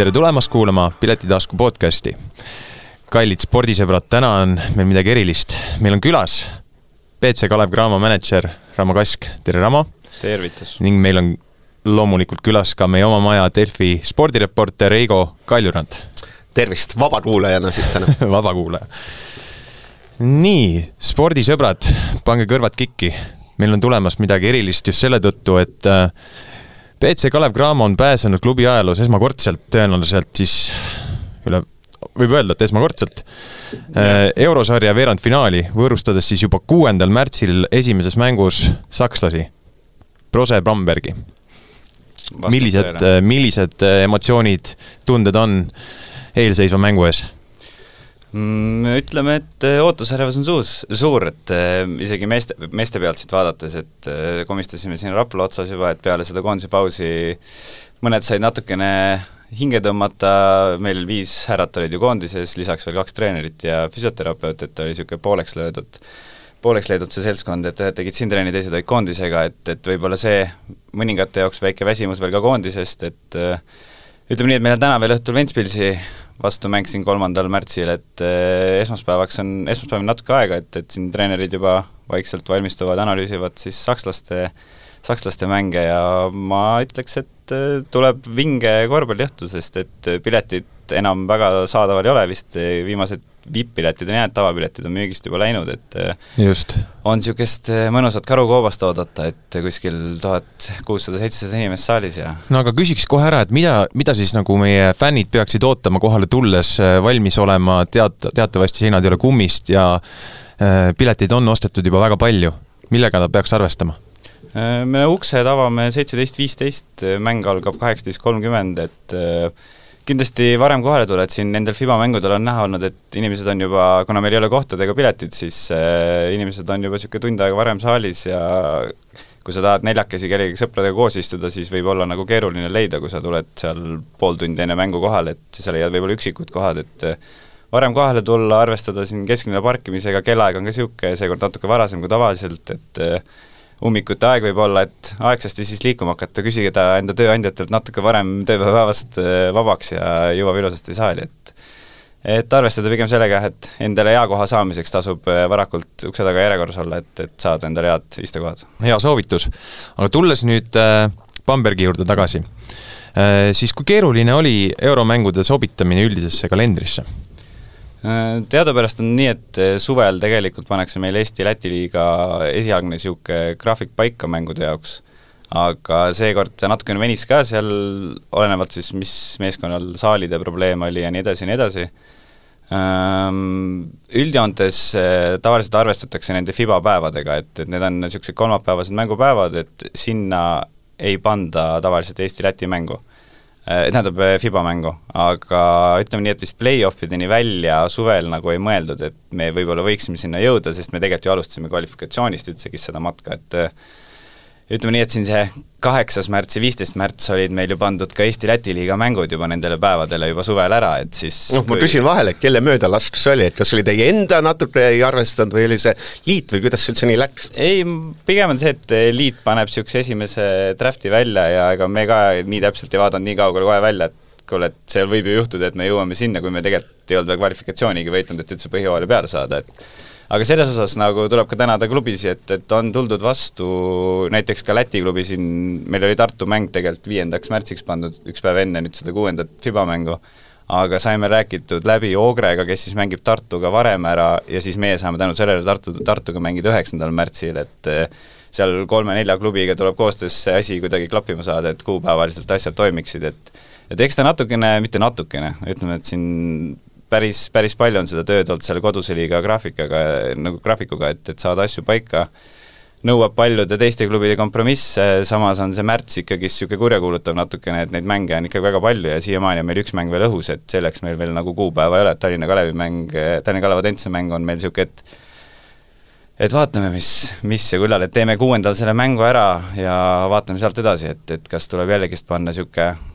tere tulemast kuulama Piletitasku podcasti. kallid spordisõbrad, täna on meil midagi erilist. meil on külas BC Kalev Cramo mänedžer Ramo Kask, tere Ramo! tervitus! ning meil on loomulikult külas ka meie oma maja Delfi spordireporter Eigo Kaljurand. tervist, vabakuulajana siis täna vabakuulaja. nii, spordisõbrad, pange kõrvad kikki. meil on tulemas midagi erilist just selle tõttu, et BC äh, Kalev Cramo on pääsenud klubi ajaloos esmakordselt tõenäoliselt siis üle, võib öelda, et esmakordselt äh, eurosarja veerandfinaali, võõrustades siis juba kuuendal märtsil esimeses mängus sakslasi, Brose Brambergi. Millised, millised äh, emotsioonid, tunded on eelseisva mängu ees? Mm, ütleme, et äh, ootusärevus on suus, suur, et äh, isegi meeste, meeste pealt siit vaadates, et komistasime siin Rapla otsas juba, et peale seda koondise pausi mõned said natukene hinge tõmmata, meil viis härrat olid ju koondises, lisaks veel kaks treenerit ja füsioterapeut, et oli niisugune pooleks löödud pooleks leidnud see seltskond, et ühed tegid siin trenni, teised olid koondisega, et, et võib-olla see mõningate jaoks väike väsimus veel ka koondisest, et äh, ütleme nii, et meil on täna veel õhtul Ventspilsi vastu mäng siin kolmandal märtsil, et äh, esmaspäevaks on, esmaspäev on natuke aega, et, et siin treenerid juba vaikselt valmistuvad, analüüsivad siis sakslaste, sakslaste mänge ja ma ütleks, et äh, tuleb vinge korvpalliõhtu, sest et piletid enam väga saadaval ei ole vist, viimased vipp-piletid on jäänud, tavapiletid on müügist juba läinud, et äh, just. on niisugust äh, mõnusat karukoobast oodata, et kuskil tuhat kuussada, seitsesada inimest saalis ja no aga küsiks kohe ära, et mida, mida siis nagu meie fännid peaksid ootama kohale tulles, äh, valmis olema, teat-, teatavasti seinad ei ole kummist ja pileteid on ostetud juba väga palju, millega ta peaks arvestama? me uksed avame seitseteist viisteist, mäng algab kaheksateist kolmkümmend, et kindlasti varem kohale tuled, siin nendel FIBA mängudel on näha olnud, et inimesed on juba, kuna meil ei ole kohtad ega piletid, siis äh, inimesed on juba niisugune tund aega varem saalis ja kui sa tahad neljakesi kellegagi sõpradega koos istuda, siis võib olla nagu keeruline leida, kui sa tuled seal pool tundi enne mängu kohale, et sa leiad võib-olla üksikud kohad, et äh, varem kohale tulla, arvestada siin kesklinna parkimisega, kellaaeg on ka niisugune, seekord natuke varasem kui tavaliselt, et äh, ummikute aeg võib olla, et aegsasti siis liikuma hakata, küsige ta enda tööandjatelt natuke varem tööpäevast äh, vabaks ja jõuab ilusasti saali, et et arvestada pigem sellega, et endale hea koha saamiseks tasub äh, varakult ukse taga järjekorras olla, et, et saada endale head istekohad. hea soovitus. aga tulles nüüd äh, Bambergi juurde tagasi äh,, siis kui keeruline oli euromängude sobitamine üldisesse kalendrisse? Teadupärast on nii, et äh, suvel tegelikult pannakse meil Eesti-Läti liiga esialgne niisugune graafik paika mängude jaoks, aga seekord ta natukene venis ka seal, olenevalt siis, mis meeskonnal saalide probleem oli ja nii edasi ja nii edasi, ähm, Üldjoontes äh, tavaliselt arvestatakse nende FIBA päevadega, et, et need on niisugused kolmapäevased mängupäevad, et sinna ei panda tavaliselt Eesti-Läti mängu tähendab äh, FIBA mängu, aga ütleme nii, et vist play-off ideni välja suvel nagu ei mõeldud, et me võib-olla võiksime sinna jõuda, sest me tegelikult ju alustasime kvalifikatsioonist üldsegi seda matka, et äh, ütleme nii, et siin see kaheksas märts ja viisteist märts olid meil ju pandud ka Eesti-Läti liiga mängud juba nendele päevadele juba suvel ära, et siis noh, ma küsin vahele, kelle möödalaskus see oli, et kas oli teie enda natuke ei arvestanud või oli see liit või kuidas see üldse nii läks? ei, pigem on see, et liit paneb niisuguse esimese draft'i välja ja ega me ka nii täpselt ei vaadanud nii kaugele kohe välja, et kuule, et seal võib ju juhtuda, et me jõuame sinna, kui me tegelikult ei olnud veel kvalifikatsioonigi võitnud, et üldse põhjooajale peale saada, et aga selles osas nagu tuleb ka tänada klubisi, et, et on tuldud vastu näiteks ka Läti klubi siin, meil oli Tartu mäng tegelikult viiendaks märtsiks pandud üks päev enne nüüd seda kuuendat FIBA mängu, aga saime räägitud läbi Ogrega, kes siis mängib Tartuga varem ära ja siis meie saame tänu sellele Tartu, Tartuga mängida üheksandal märtsil, et eh, seal kolme-nelja klubiga tuleb koostöös see asi kuidagi klappima saada, et kuupäevaliselt asjad toimiksid, et et eks ta natukene, mitte natukene, ütleme, et siin päris, päris palju on seda tööd olnud selle koduse liiga graafikaga, nagu graafikuga, et, et saada asju paika, nõuab paljude teiste klubide kompromisse, samas on see märts ikkagi niisugune kurjakuulutav natukene, et neid mänge on ikkagi väga palju ja siiamaani on meil üks mäng veel õhus, et selleks meil veel nagu kuupäeva ei ole, et Tallinna Kalevi mäng, Tallinna Kalev Audentse mäng on meil niisugune, et et vaatame, mis, mis ja kullal, et teeme kuuendal selle mängu ära ja vaatame sealt edasi, et, et kas tuleb jällegist panna niisugune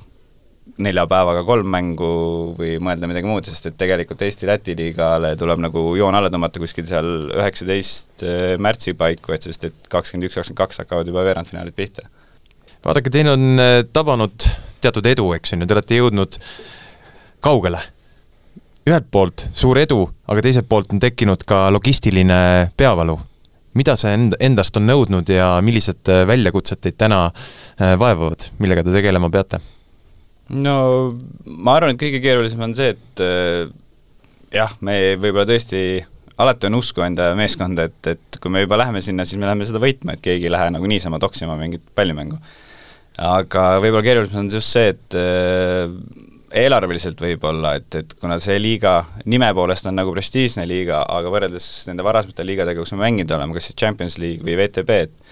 nelja päevaga kolm mängu või mõelda midagi muud, sest et tegelikult Eesti-Läti liigale tuleb nagu joon alla tõmmata kuskil seal üheksateist eh, märtsi paiku, et sest et kakskümmend üks, kakskümmend kaks hakkavad juba veerandfinaalid pihta. vaadake, teil on äh, tabanud teatud edu, eks on ju, te olete jõudnud kaugele. ühelt poolt suur edu, aga teiselt poolt on tekkinud ka logistiline peavalu. mida see end-, endast on nõudnud ja millised äh, väljakutsed teid täna vaevavad, millega te tegelema peate? No ma arvan, et kõige keerulisem on see, et jah, me võib-olla tõesti alati on usku enda meeskonda, et, et kui me juba läheme sinna, siis me läheme seda võitma, et keegi ei lähe nagu niisama toksima mingit pallimängu. aga võib-olla keerulisem on just see, et äh, eelarveliselt võib-olla, et, et kuna see liiga nime poolest on nagu prestiižne liiga, aga võrreldes nende varasemate liigadega, kus me mänginud oleme, kas siis Champions League või VTB, et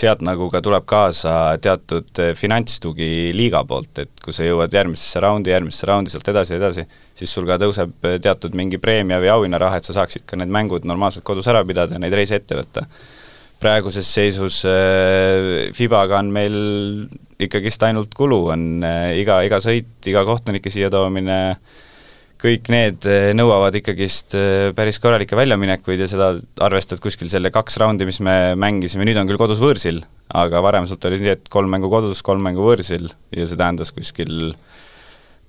sealt nagu ka tuleb kaasa teatud eh, finantstugi liiga poolt, et kui sa jõuad järgmisesse raundi, järgmisesse raundi, sealt edasi, edasi, siis sul ka tõuseb eh, teatud mingi preemia või auhinnaraha, et sa saaksid ka need mängud normaalselt kodus ära pidada ja neid reise ette võtta. praeguses seisus äh, Fibaga on meil ikkagist ainult kulu, on iga, iga sõit, iga kohtunike siia toomine kõik need eh, nõuavad ikkagist eh, päris korralikke väljaminekuid ja seda arvestad kuskil selle kaks raundi, mis me mängisime, nüüd on küll kodus võõrsil, aga varem sealt oli nii, et kolm mängu kodus, kolm mängu võõrsil ja see tähendas kuskil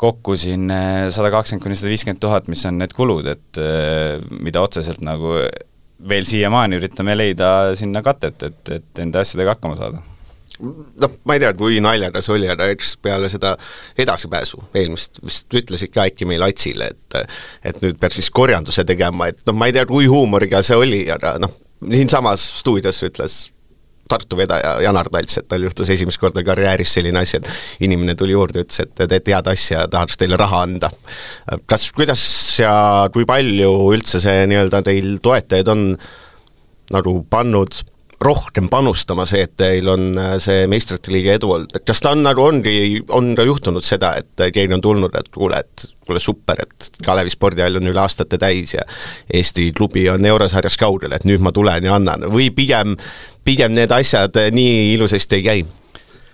kokku siin eh, sada kakskümmend kuni sada viiskümmend tuhat, mis on need kulud, et mida otseselt nagu veel siiamaani üritame leida sinna katet, et, et enda asjadega hakkama saada noh, ma ei tea, kui naljakas oli, aga eks peale seda edasipääsu eelmist vist ütlesid ka äkki meil Atsile, et et nüüd peab siis korjanduse tegema, et noh, ma ei tea, kui huumoriga see oli, aga noh, siinsamas stuudios ütles Tartu vedaja Janar Talts, et tal juhtus esimest korda karjääris selline asi, et inimene tuli juurde, ütles, et te teete head asja, tahaks teile raha anda. kas, kuidas ja kui palju üldse see nii-öelda teil toetajaid on nagu pannud rohkem panustama see, et teil on äh, see meistrite liiga edu olnud, et kas ta on nagu ongi, on ka juhtunud seda, et keegi on tulnud, et kuule, et kuule super, et Kalevi spordihall on üle aastate täis ja Eesti klubi on eurosarjas kaugel, et nüüd ma tulen ja annan või pigem, pigem need asjad nii ilusasti ei käi?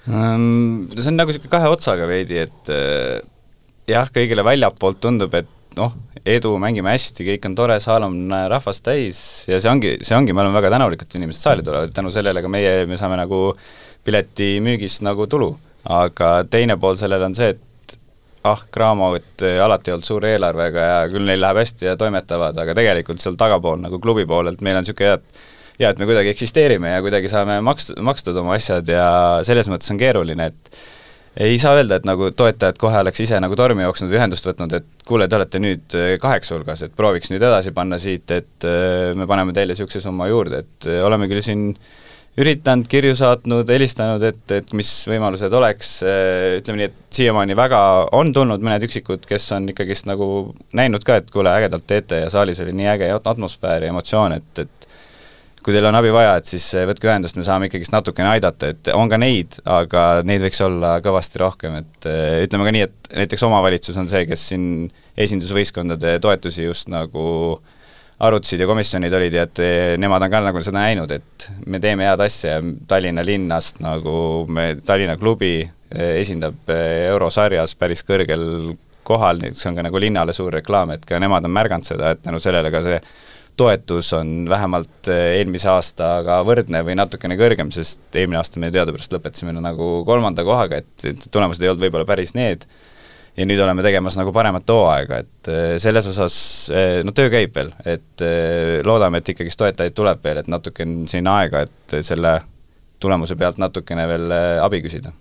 Um, see on nagu niisugune kahe otsaga veidi, et äh, jah, kõigile väljapoolt tundub, et noh, edu, mängime hästi, kõik on tore, saal on rahvast täis ja see ongi, see ongi, me oleme väga tänulikud, et inimesed saali tulevad, tänu sellele ka meie, me saame nagu piletimüügist nagu tulu. aga teine pool sellel on see, et ah, Cramot äh, alati olnud suure eelarvega ja küll neil läheb hästi ja toimetavad, aga tegelikult seal tagapool nagu klubi poolelt meil on niisugune hea, et hea, et me kuidagi eksisteerime ja kuidagi saame maks-, makstud oma asjad ja selles mõttes on keeruline, et ei saa öelda, et nagu toetajad kohe oleks ise nagu tormi jooksnud ühendust võtnud, et kuule, te olete nüüd äh, kaheksa hulgas, et prooviks nüüd edasi panna siit, et äh, me paneme teile niisuguse summa juurde, et äh, oleme küll siin üritanud, kirju saatnud, helistanud, et, et mis võimalused oleks, ütleme nii, et siiamaani väga on tulnud mõned üksikud, kes on ikkagist nagu näinud ka, et kuule, ägedalt teete ja saalis oli nii äge atmosfäär ja emotsioon, et, et kui teil on abi vaja, et siis eh, võtke ühendust, me saame ikkagist natukene aidata, et on ka neid, aga neid võiks olla kõvasti rohkem, et eh, ütleme ka nii, et näiteks omavalitsus on see, kes siin esindusvõistkondade toetusi just nagu arutasid ja komisjonid olid ja et eh, nemad on ka nagu seda näinud, et me teeme head asja ja Tallinna linnast nagu me, Tallinna klubi esindab eurosarjas päris kõrgel kohal, see on ka nagu linnale suur reklaam, et ka nemad on märganud seda, et tänu sellele ka see toetus on vähemalt eh, eelmise aastaga võrdne või natukene kõrgem, sest eelmine aasta me teadupärast lõpetasime nagu kolmanda kohaga, et, et tulemused ei olnud võib-olla päris need, ja nüüd oleme tegemas nagu paremat hooaega, et eh, selles osas eh, no töö käib veel, et loodame, et ikkagist toetajaid tuleb veel, et natuke on siin aega, et selle tulemuse pealt natukene veel abi küsida.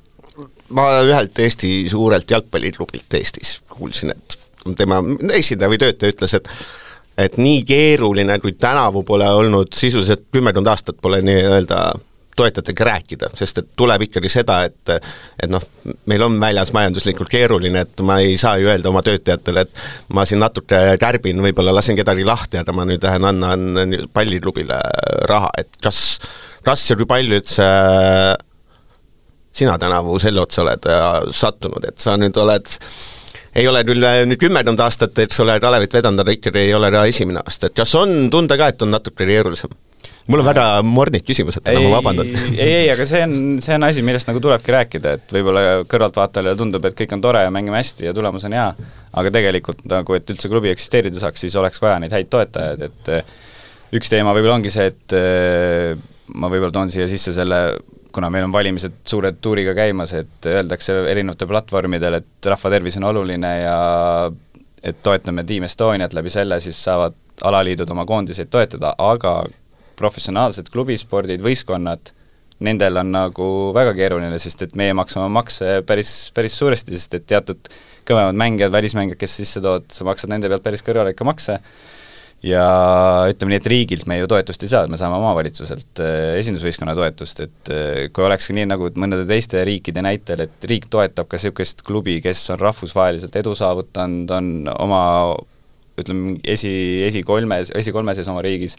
ma ühelt Eesti suurelt jalgpalliklubilt Eestis kuulsin, et tema esindaja või töötaja ütles, et et nii keeruline, kui tänavu pole olnud, sisuliselt kümmekond aastat pole nii-öelda toetajatega rääkida, sest et tuleb ikkagi seda, et et noh, meil on väljas majanduslikult keeruline, et ma ei saa ju öelda oma töötajatele, et ma siin natuke kärbin, võib-olla lasen kedagi lahti, aga ma nüüd lähen annan palliklubile raha, et kas, kas ja kui palju üldse sina tänavu selle otsa oled sattunud, et sa nüüd oled ei ole küll äh, nüüd kümmekond aastat, eks ole, Kalevit vedanud, aga ikkagi ei ole ka esimene aasta, et kas on tunda ka, et on natuke keerulisem? mul on väga mornik küsimused, ma vabandan. ei, ei, aga see on, see on asi, millest nagu tulebki rääkida, et võib-olla kõrvaltvaatajale tundub, et kõik on tore ja mängime hästi ja tulemus on hea, aga tegelikult nagu, et üldse klubi eksisteerida saaks, siis oleks vaja neid häid toetajaid, et üks teema võib-olla ongi see, et ma võib-olla toon siia sisse selle kuna meil on valimised suure tuuriga käimas, et öeldakse erinevatel platvormidel, et rahva tervis on oluline ja et toetame Team Estoniat, läbi selle siis saavad alaliidud oma koondiseid toetada, aga professionaalsed klubispordid, võistkonnad, nendel on nagu väga keeruline, sest et meie maksame makse päris, päris suuresti, sest et teatud kõvemad mängijad, välismängijad, kes sisse tood, sa maksad nende pealt päris kõrvalikke makse, ja ütleme nii, et riigilt me ju toetust ei saa, me saame omavalitsuselt äh, esindusvõistkonna toetust, et äh, kui olekski nii, nagu mõnede teiste riikide näitel, et riik toetab ka niisugust klubi, kes on rahvusvaheliselt edu saavutanud, on oma ütleme, esi, esikolmes, esikolme sees oma riigis,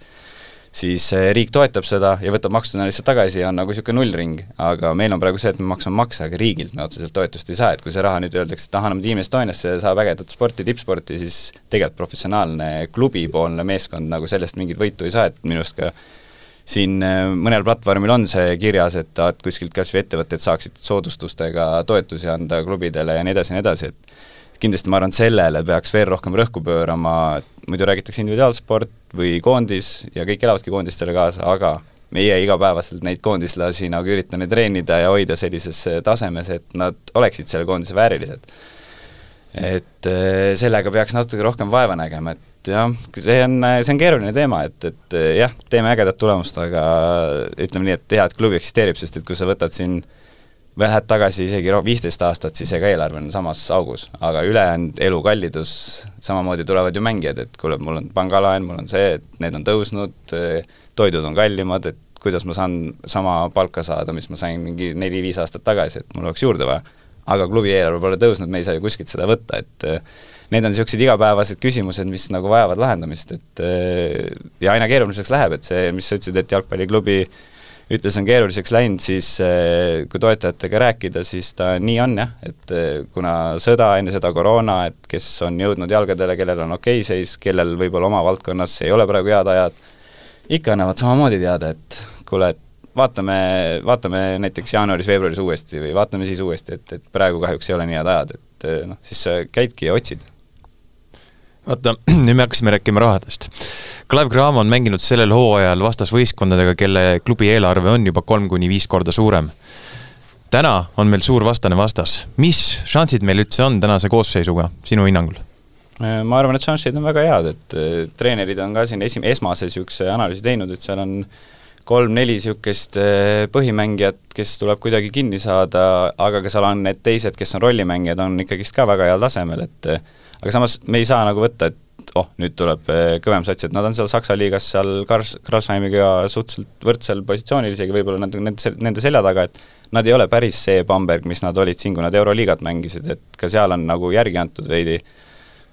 siis eh, riik toetab seda ja võtab maksudena lihtsalt tagasi ja on nagu niisugune nullring. aga meil on praegu see, et me maksame makse, aga riigilt me otseselt toetust ei saa, et kui see raha nüüd öeldakse, et ah, anname Team Estoniasse, saab ägedat sporti, tippsporti, siis tegelikult professionaalne klubipoolne meeskond nagu sellest mingit võitu ei saa, et minu arust ka siin eh, mõnel platvormil on see kirjas, et, et kuskilt kas või ettevõtted saaksid soodustustega toetusi anda klubidele ja nii edasi ja nii edasi, et kindlasti ma arvan, et sellele peaks veel rohkem rõhku pöörama, muidu räägitakse individuaalsport või koondis ja kõik elavadki koondistele kaasa, aga meie igapäevaselt neid koondislasi nagu üritame treenida ja hoida sellises tasemes, et nad oleksid selle koondise väärilised. et eh, sellega peaks natuke rohkem vaeva nägema, et jah, see on, see on keeruline teema, et, et jah, teeme ägedat tulemust, aga ütleme nii, et hea, et klubi eksisteerib, sest et kui sa võtad siin lähed tagasi isegi viisteist aastat, siis ega eelarve on samas augus, aga ülejäänud elukallidus, samamoodi tulevad ju mängijad, et kuule, mul on pangalaen, mul on see, et need on tõusnud, toidud on kallimad, et kuidas ma saan sama palka saada, mis ma sain mingi neli-viis aastat tagasi, et mul oleks juurde vaja. aga klubi eelarve pole tõusnud, me ei saa ju kuskilt seda võtta, et need on niisugused igapäevased küsimused, mis nagu vajavad lahendamist, et ja aina keeruliseks läheb, et see, mis sa ütlesid, et jalgpalliklubi ütles, on keeruliseks läinud, siis eh, kui toetajatega rääkida, siis ta nii on jah, et eh, kuna sõda, enne seda koroona, et kes on jõudnud jalgadele, kellel on okei okay seis, kellel võib-olla oma valdkonnas ei ole praegu head ajad, ikka annavad samamoodi teada, et kuule, et vaatame, vaatame näiteks jaanuaris-veebruaris uuesti või vaatame siis uuesti, et, et praegu kahjuks ei ole nii head ajad, et eh, noh, siis sa käidki ja otsid vaata, nüüd me hakkasime rääkima rahadest. Kalev Cramo on mänginud sellel hooajal vastasvõistkondadega, kelle klubi eelarve on juba kolm kuni viis korda suurem. täna on meil suur vastane vastas. mis šansid meil üldse on tänase koosseisuga, sinu hinnangul? ma arvan, et šansid on väga head, et äh, treenerid on ka siin esim-, esmase niisuguse analüüsi teinud, et seal on kolm-neli niisugust äh, põhimängijat, kes tuleb kuidagi kinni saada, aga ka seal on need teised, kes on rollimängijad, on ikkagist ka väga heal tasemel, et äh, aga samas me ei saa nagu võtta, et oh, nüüd tuleb eh, kõvem sats, et nad on seal Saksa liigas seal Kars-, Krasheimiga suhteliselt võrdsel positsioonil, isegi võib-olla nad on nende, nende selja taga, et nad ei ole päris see Bamberg, mis nad olid siin, kui nad Euroliigat mängisid, et ka seal on nagu järgi antud veidi.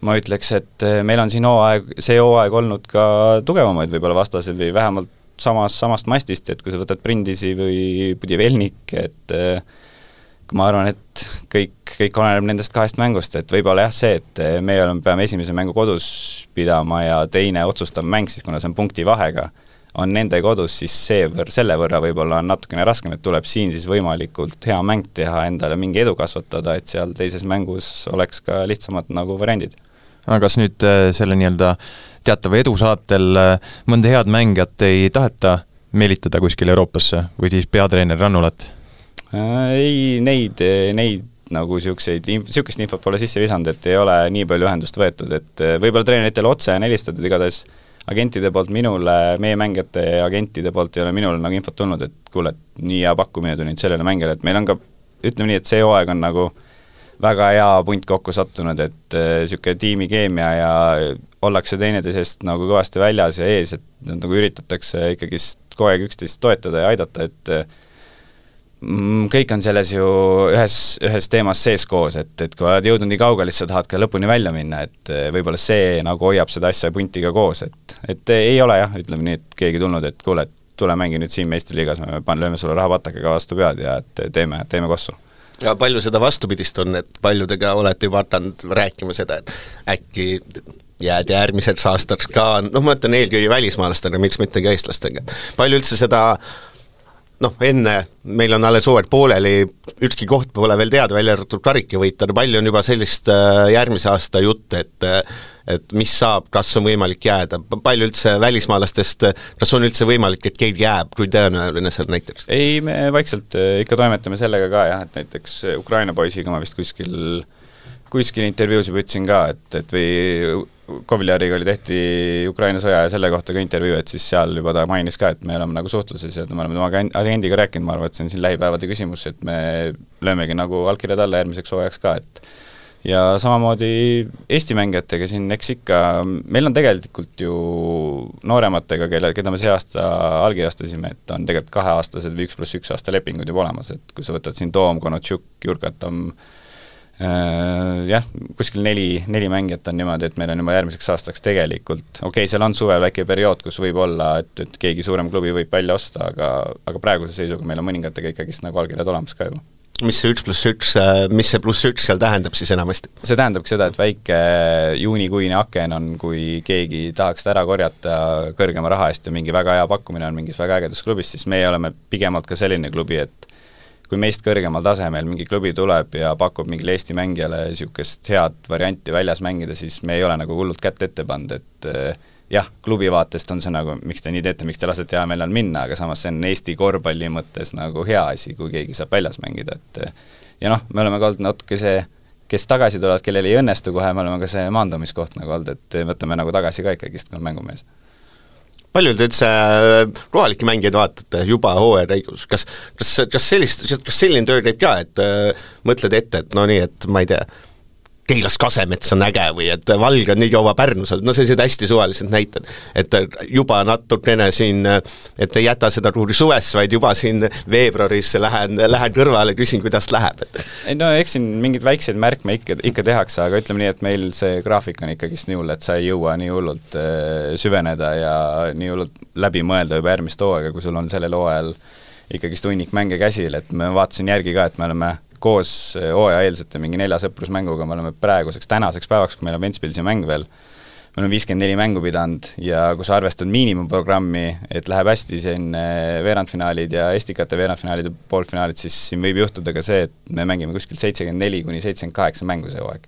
ma ütleks, et eh, meil on siin hooaeg, see hooaeg olnud ka tugevamaid võib-olla vastaseid või vähemalt samas, samast mastist, et kui sa võtad Brindisi või Budivelnik, et äh, ma arvan, et kõik, kõik oleneb nendest kahest mängust, et võib-olla jah, see, et meie oleme, peame esimese mängu kodus pidama ja teine otsustav mäng siis, kuna see on punkti vahega, on nende kodus, siis see võr-, selle võrra võib-olla on natukene raskem, et tuleb siin siis võimalikult hea mäng teha, endale mingi edu kasvatada, et seal teises mängus oleks ka lihtsamad nagu variandid. aga kas nüüd äh, selle nii-öelda teatava edu saatel äh, mõnda head mängijat ei taheta meelitada kuskile Euroopasse või siis peatreener Rannulat? Äh, ei, neid, neid nagu niisuguseid, niisugust infot pole sisse visanud, et ei ole nii palju ühendust võetud, et äh, võib-olla treeneritele otse on helistatud, igatahes agentide poolt minule, meie mängijate agentide poolt ei ole minule nagu infot tulnud, et kuule, et nii hea pakkumine tuli nüüd sellele mängijale, et meil on ka, ütleme nii, et see hooaeg on nagu väga hea punt kokku sattunud, et niisugune äh, tiimikeemia ja ollakse teineteisest nagu kõvasti väljas ja ees, et nagu üritatakse ikkagist kogu aeg üksteist toetada ja aidata, et kõik on selles ju ühes, ühes teemas sees koos, et, et kui oled jõudnud nii kaugele, siis sa tahad ka lõpuni välja minna, et eh, võib-olla see nagu hoiab seda asja punti ka koos, et, et ei ole jah, ütleme nii, et keegi tulnud, et kuule, et tule mängi nüüd siin meistriliigas, me pan-, lööme sulle rahapatakaga vastu pead ja et teeme, teeme kossu. ja palju seda vastupidist on, et paljudega olete juba hakanud rääkima seda, et äkki jääd järgmiseks aastaks ka, noh ma mõtlen eelkõige välismaalastega, miks mitte ka eestlastega, palju üldse seda noh, enne, meil on alles hooaeg pooleli, ükski koht pole veel teada, välja arvatud karikavõitjad, palju on juba sellist äh, järgmise aasta jutte, et et mis saab, kas on võimalik jääda, palju üldse välismaalastest, kas on üldse võimalik, et keegi jääb, kui tõenäoline see on näiteks? ei, me vaikselt äh, ikka toimetame sellega ka jah, et näiteks äh, Ukraina poisiga ma vist kuskil kuskil intervjuusid võtsin ka, et, et või Kovljariga oli, tehti Ukraina sõja ja selle kohta ka intervjuu, et siis seal juba ta mainis ka, et me oleme nagu suhtluses ja me oleme temaga agendiga rääkinud, ma arvan, et see on siin lähipäevade küsimus, et me löömegi nagu allkirjad alla järgmiseks hooajaks ka, et ja samamoodi Eesti mängijatega siin, eks ikka, meil on tegelikult ju noorematega, kelle, keda me see aasta allkirjastasime, et on tegelikult kaheaastased või üks pluss üks aasta lepingud juba olemas, et kui sa võtad siin Toom, Konotšuk, Jurkatam, jah, kuskil neli, neli mängijat on niimoodi, et meil on juba järgmiseks aastaks tegelikult, okei okay,, seal on suvel väike periood, kus võib olla, et, et keegi suurem klubi võib välja osta, aga aga praeguse seisuga meil on mõningatega ikkagist nagu allkirjad olemas ka juba mis see üks pluss üks, äh, mis see pluss üks seal tähendab siis enamasti? see tähendabki seda, et väike juunikuine aken on, kui keegi tahaks ta ära korjata kõrgema raha eest ja mingi väga hea pakkumine on mingis väga ägedas klubis, siis meie oleme pigemalt ka selline klubi, et kui meist kõrgemal tasemel mingi klubi tuleb ja pakub mingile Eesti mängijale niisugust head varianti väljas mängida, siis me ei ole nagu hullult kätt ette pannud, et eh, jah, klubi vaatest on see nagu, miks te nii teete, miks te lasete heal meelel minna, aga samas see on Eesti korvpalli mõttes nagu hea asi, kui keegi saab väljas mängida, et ja noh, me oleme ka olnud natuke see, kes tagasi tulevad, kellel ei õnnestu kohe, me oleme ka see maandumiskoht nagu olnud, et võtame nagu tagasi ka ikkagist, kui on mängumees palju te üldse äh, kohalikke mängijaid vaatate juba hooaja käigus, kas, kas, kas sellist, kas selline töö käib ka, et äh, mõtled ette, et no nii, et ma ei tea, Keilas Kasemets on äge või et Valge on nii kaua Pärnus olnud, no sellised hästi suvalised näited. et juba natukene siin, et ei jäta seda tuuri suvesse, vaid juba siin veebruaris lähen, lähen kõrvale, küsin, kuidas läheb, et ei no eks siin mingeid väikseid märkme ikka, ikka tehakse, aga ütleme nii, et meil see graafik on ikkagist nii hull, et sa ei jõua nii hullult äh, süveneda ja nii hullult läbi mõelda juba järgmist hooaega, kui sul on sellel hooajal ikkagist hunnik mänge käsil, et ma vaatasin järgi ka, et me oleme koos eh, hooajaeelsete mingi nelja sõprusmänguga me oleme praeguseks, tänaseks päevaks, kui meil on Ventspilsi mäng veel, me oleme viiskümmend neli mängu pidanud ja kui sa arvestad miinimumprogrammi, et läheb hästi siin veerandfinaalid ja estikate veerandfinaalid ja poolfinaalid, siis siin võib juhtuda ka see, et me mängime kuskil seitsekümmend neli kuni seitsekümmend kaheksa mängu see hooaeg.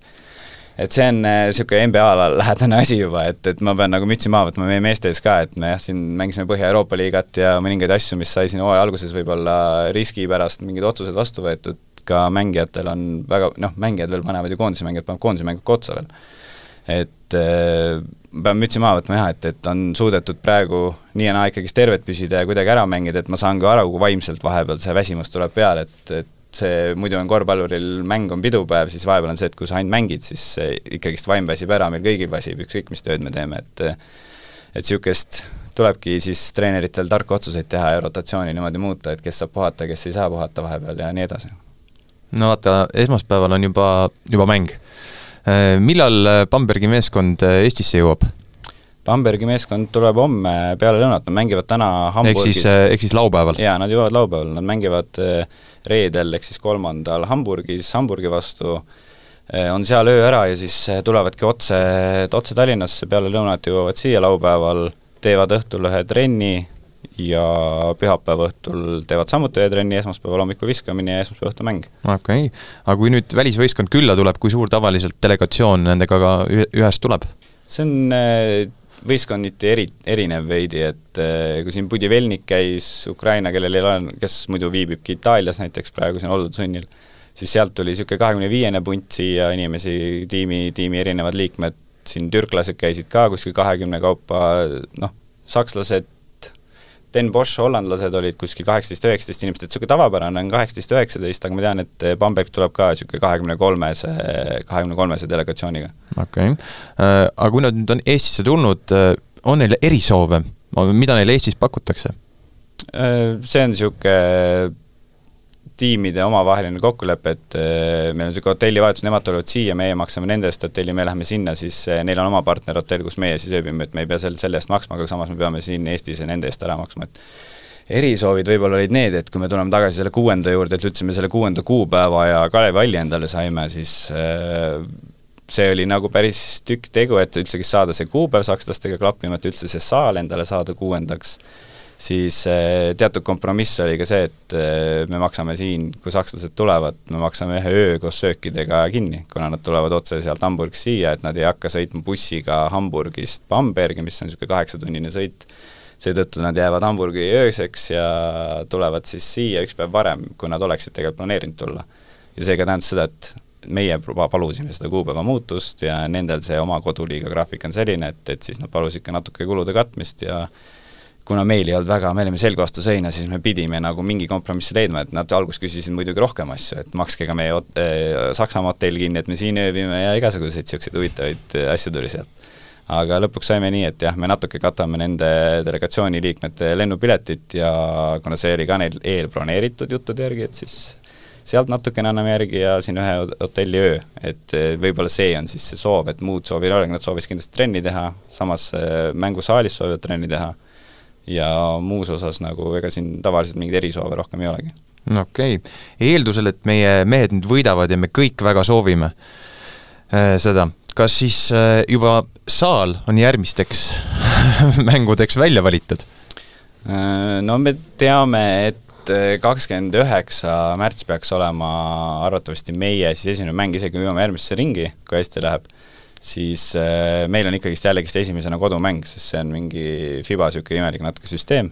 Et see on niisugune eh, NBA-le lähedane asi juba, et, et ma pean nagu mütsi maha võtma meie meeste ees ka, et me jah, siin mängisime Põhja-Euroopa liigat ja mõningaid asju, mis sai siin hooaja alguses võib-olla riski pärast mingid otsused vastu võetud, ka mängijatel on väga noh, mängijad veel panevad ju koondise mängijad panevad koondise mängu ka otsa veel. et äh, pean mütsi maha võtma jah, et, et on suudetud praegu nii ja naa ikkagist tervet püsida ja kuidagi ära mängida, et ma saan ka aru, kui vaimselt vahepeal see väsimus tuleb peale, et, et see muidu on korvpalluril, mäng on pidupäev, siis vahepeal on see, et kui sa ainult mängid, siis ikkagist vaim väsib ära, meil kõigil väsib, ükskõik mis tööd me teeme, et et niisugust tulebki siis treeneritel tarku otsuseid teha ja rotatsiooni niimoodi muuta, et kes saab puhata, kes ei saa puhata vahepeal ja nii edasi no vaata, esmaspäeval on juba, juba mäng. Äh, millal äh, Bambergi meeskond äh, Eestisse jõuab? Bambergi meeskond tuleb homme peale lõunat, nad mängivad täna Hamburgis. ehk siis, ehk siis laupäeval? jaa, nad jõuavad laupäeval, nad mängivad reedel ehk siis kolmandal Hamburgis, Hamburgi vastu, on seal öö ära ja siis tulevadki otse, otse Tallinnasse, peale lõunat jõuavad siia laupäeval, teevad õhtul ühe trenni, ja pühapäeva õhtul teevad samuti öötrenni, esmaspäeval hommikul viskamine ja esmaspäeva õhtul mäng. okei okay., aga kui nüüd välisvõistkond külla tuleb, kui suur tavaliselt delegatsioon nendega ka ühest tuleb? see on äh, võistkonniti eri, erinev veidi, et äh, kui siin Budivelnik käis, Ukraina, kellel ei ole, kes muidu viibibki Itaalias näiteks praegu siin oldud sunnil, siis sealt tuli niisugune kahekümne viiene punt siia inimesi, tiimi, tiimi erinevad liikmed, siin türklased käisid ka kuskil kahekümne kaupa, noh, sakslased Den Bosch hollandlased olid kuskil kaheksateist, üheksateist inimest, et niisugune tavapärane on kaheksateist, üheksateist, aga ma tean, et Bamberg tuleb ka niisugune kahekümne kolmese, kahekümne kolmese delegatsiooniga. okei okay., äh, aga kui nad nüüd on Eestisse tulnud, äh, on neil erisoove, mida neile Eestis pakutakse? Äh, see on niisugune tiimide omavaheline kokkulepe, et äh, meil on niisugune hotellivahetus, nemad tulevad siia, meie maksame nende eest hotelli, me läheme sinna, siis äh, neil on oma partnerhotell, kus meie siis ööbime, et me ei pea selle, selle eest maksma, aga samas me peame siin Eestis nende eest ära maksma, et erisoovid võib-olla olid need, et kui me tuleme tagasi selle kuuenda juurde, et ütlesime selle kuuenda kuupäeva ja Kalevi Alli endale saime, siis äh, see oli nagu päris tükk tegu, et üldsegi saada see kuupäev sakslastega klappima, et üldse see saal endale saada kuuendaks siis eh, teatud kompromiss oli ka see, et eh, me maksame siin, kui sakslased tulevad, me maksame ühe öö koos söökidega kinni, kuna nad tulevad otse sealt Hamburgist siia, et nad ei hakka sõitma bussiga Hamburgist Bambergi, mis on niisugune kaheksatunnine sõit, seetõttu nad jäävad Hamburgi ööseks ja tulevad siis siia üks päev varem, kui nad oleksid tegelikult planeerinud tulla. ja seega tähendas seda, et meie palusime seda kuupäeva muutust ja nendel see oma koduliiga graafik on selline, et, et siis nad palusid ka natuke kulude katmist ja kuna meil ei olnud väga, me olime selg vastu seina, siis me pidime nagu mingi kompromissi leidma, et nad alguses küsisid muidugi rohkem asju, et makske ka meie hot- äh,, Saksamaa hotell kinni, et me siin ööbime ja igasuguseid niisuguseid huvitavaid äh, asju tuli sealt. aga lõpuks saime nii, et jah, me natuke katame nende delegatsiooni liikmete lennupiletit ja kuna see oli ka neil eelbroneeritud juttude järgi, et siis sealt natukene anname järgi ja siin ühe hotelliöö, et äh, võib-olla see on siis see soov, et muud soovi ei ole, nad sooviks kindlasti trenni teha, samas mängusaalis soovivad trenni teha ja muus osas nagu ega siin tavaliselt mingeid erisoove rohkem ei olegi. okei okay., eeldusel, et meie mehed nüüd võidavad ja me kõik väga soovime äh, seda, kas siis äh, juba saal on järgmisteks mängudeks välja valitud? Äh, no me teame, et kakskümmend üheksa märts peaks olema arvatavasti meie siis esimene mäng, isegi kui me jõuame järgmisse ringi, kui hästi läheb siis äh, meil on ikkagist jällegist esimesena kodumäng, sest see on mingi FIBA niisugune imelik natuke süsteem,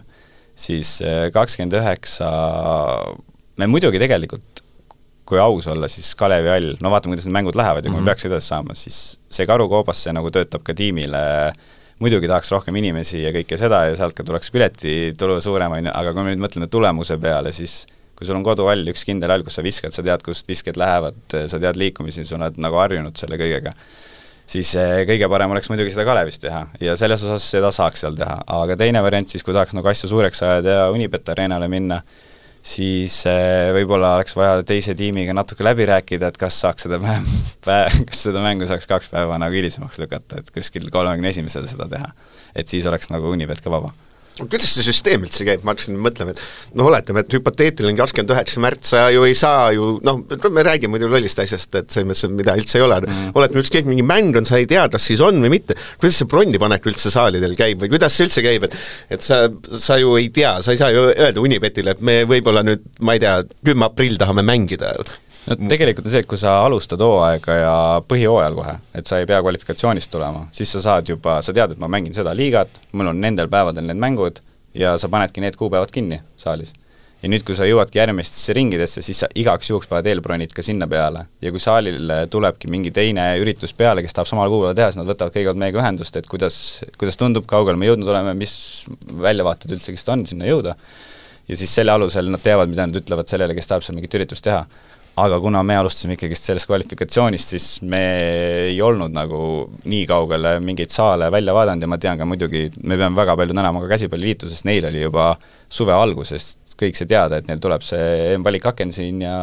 siis äh, kakskümmend üheksa, me muidugi tegelikult kui aus olla, siis Kalevi hall, no vaatame, kuidas need mängud lähevad ja kui mm -hmm. me mhm. peaks edasi saama, siis see karukoobas, see nagu töötab ka tiimile, muidugi tahaks rohkem inimesi ja kõike seda ja sealt ka tuleks piletitulu suurem, on ju, aga kui me nüüd mõtleme tulemuse peale, siis kui sul on koduhall, üks kindel hall, kus sa viskad, sa tead, kust visked lähevad, sa tead liikumisi, sa oled nagu harjunud selle kõigega siis eh, kõige parem oleks muidugi seda Kalevis teha ja selles osas seda saaks seal teha, aga teine variant siis, kui tahaks nagu asja suureks ajada ja Unibet Arenale minna, siis eh, võib-olla oleks vaja teise tiimiga natuke läbi rääkida, et kas saaks seda päev, päev, kas seda mängu saaks kaks päeva nagu hilisemaks lükata, et kuskil kolmekümne esimesel seda teha. et siis oleks nagu Unibet ka vaba kuidas see süsteem üldse käib, ma hakkasin mõtlema, et noh, oletame, et hüpoteetiline kakskümmend üheksa märts, sa ju ei saa ju noh, me räägime muidu lollist asjast, et selles mõttes, mida üldse ei ole. Mm., oletame, ükskõik mingi mäng on, sa ei tea, kas siis on või mitte, kuidas see bronnipanek üldse saalidel käib või kuidas see üldse käib, et et sa, sa ju ei tea, sa ei saa ju öelda Unibetile, et me võib-olla nüüd, ma ei tea, kümme aprill tahame mängida no tegelikult on see, et kui sa alustad hooaega ja põhihooajal kohe, et sa ei pea kvalifikatsioonist tulema, siis sa saad juba, sa tead, et ma mängin seda liigat, mul on nendel päevadel need mängud ja sa panedki need kuupäevad kinni saalis. ja nüüd, kui sa jõuadki järgmistesse ringidesse, siis sa igaks juhuks paned eelbronid ka sinna peale ja kui saalile tulebki mingi teine üritus peale, kes tahab samal kuupäeval teha, siis nad võtavad kõigepealt meiega ühendust, et kuidas, kuidas tundub, kaugele me jõudnud oleme, mis väljavaated üldsegist on sinna jõuda. ja siis selle alusel nad teavad, mida nad ütlevad sellele, kes tahab seal mingit üritust teha aga kuna me alustasime ikkagist sellest kvalifikatsioonist, siis me ei olnud nagu nii kaugele mingeid saale välja vaadanud ja ma tean ka muidugi, me peame väga palju tänama ka Käsipalliliitu, sest neil oli juba suve algusest kõik see teada, et neil tuleb see EM-valikakend siin ja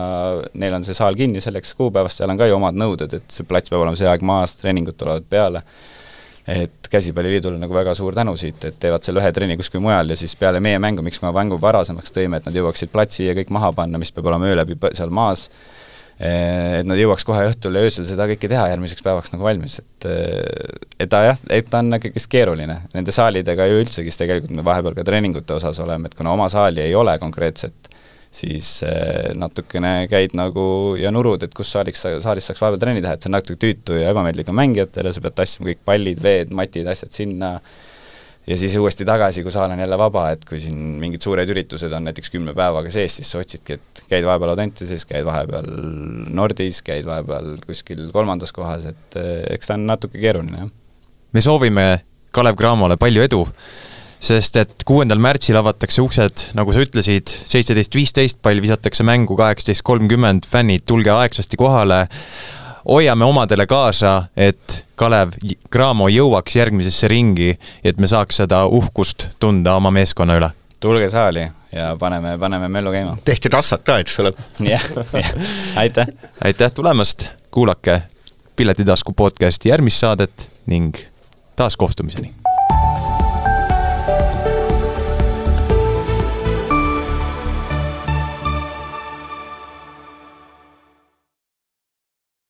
neil on see saal kinni selleks kuupäevast, seal on ka ju omad nõuded, et see plats peab olema see aeg maas, treeningud tulevad peale et Käsipalliliidule nagu väga suur tänu siit, et teevad selle ühe trenni kuskil mujal ja siis peale meie mängu, miks me mängu varasemaks tõime, et nad jõuaksid platsi ja kõik maha panna, mis peab olema öö läbi seal maas, eh, et nad jõuaks kohe õhtul ja öösel seda kõike teha järgmiseks päevaks nagu valmis, et eh, et ta jah, et ta on ikkagist keeruline, nende saalidega ju üldsegi tegelikult me vahepeal ka treeningute osas oleme, et kuna oma saali ei ole konkreetset, siis eh, natukene käid nagu ja nurud, et kus saaliks, saalis saaks vahepeal trenni teha, et see on natuke tüütu ja ebameeldiv ka mängijatele, sa pead tassima kõik pallid, veed, matid, asjad sinna, ja siis uuesti tagasi, kui saal on jälle vaba, et kui siin mingid suured üritused on näiteks kümne päevaga sees, siis sa otsidki, et käid vahepeal Audentases, käid vahepeal Nordis, käid vahepeal kuskil kolmandas kohas, et eh, eks ta on natuke keeruline, jah. me soovime Kalev Cramole palju edu sest et kuuendal märtsil avatakse uksed, nagu sa ütlesid, seitseteist viisteist, pall visatakse mängu kaheksateist kolmkümmend, fännid, tulge aegsasti kohale, hoiame omadele kaasa, et Kalev Cramo jõuaks järgmisesse ringi, et me saaks seda uhkust tunda oma meeskonna üle. tulge saali ja paneme, paneme möllu käima. tehke tassad ka, eks ole. jah, aitäh! aitäh tulemast, kuulake Piletitasku podcasti järgmist saadet ning taas kohtumiseni!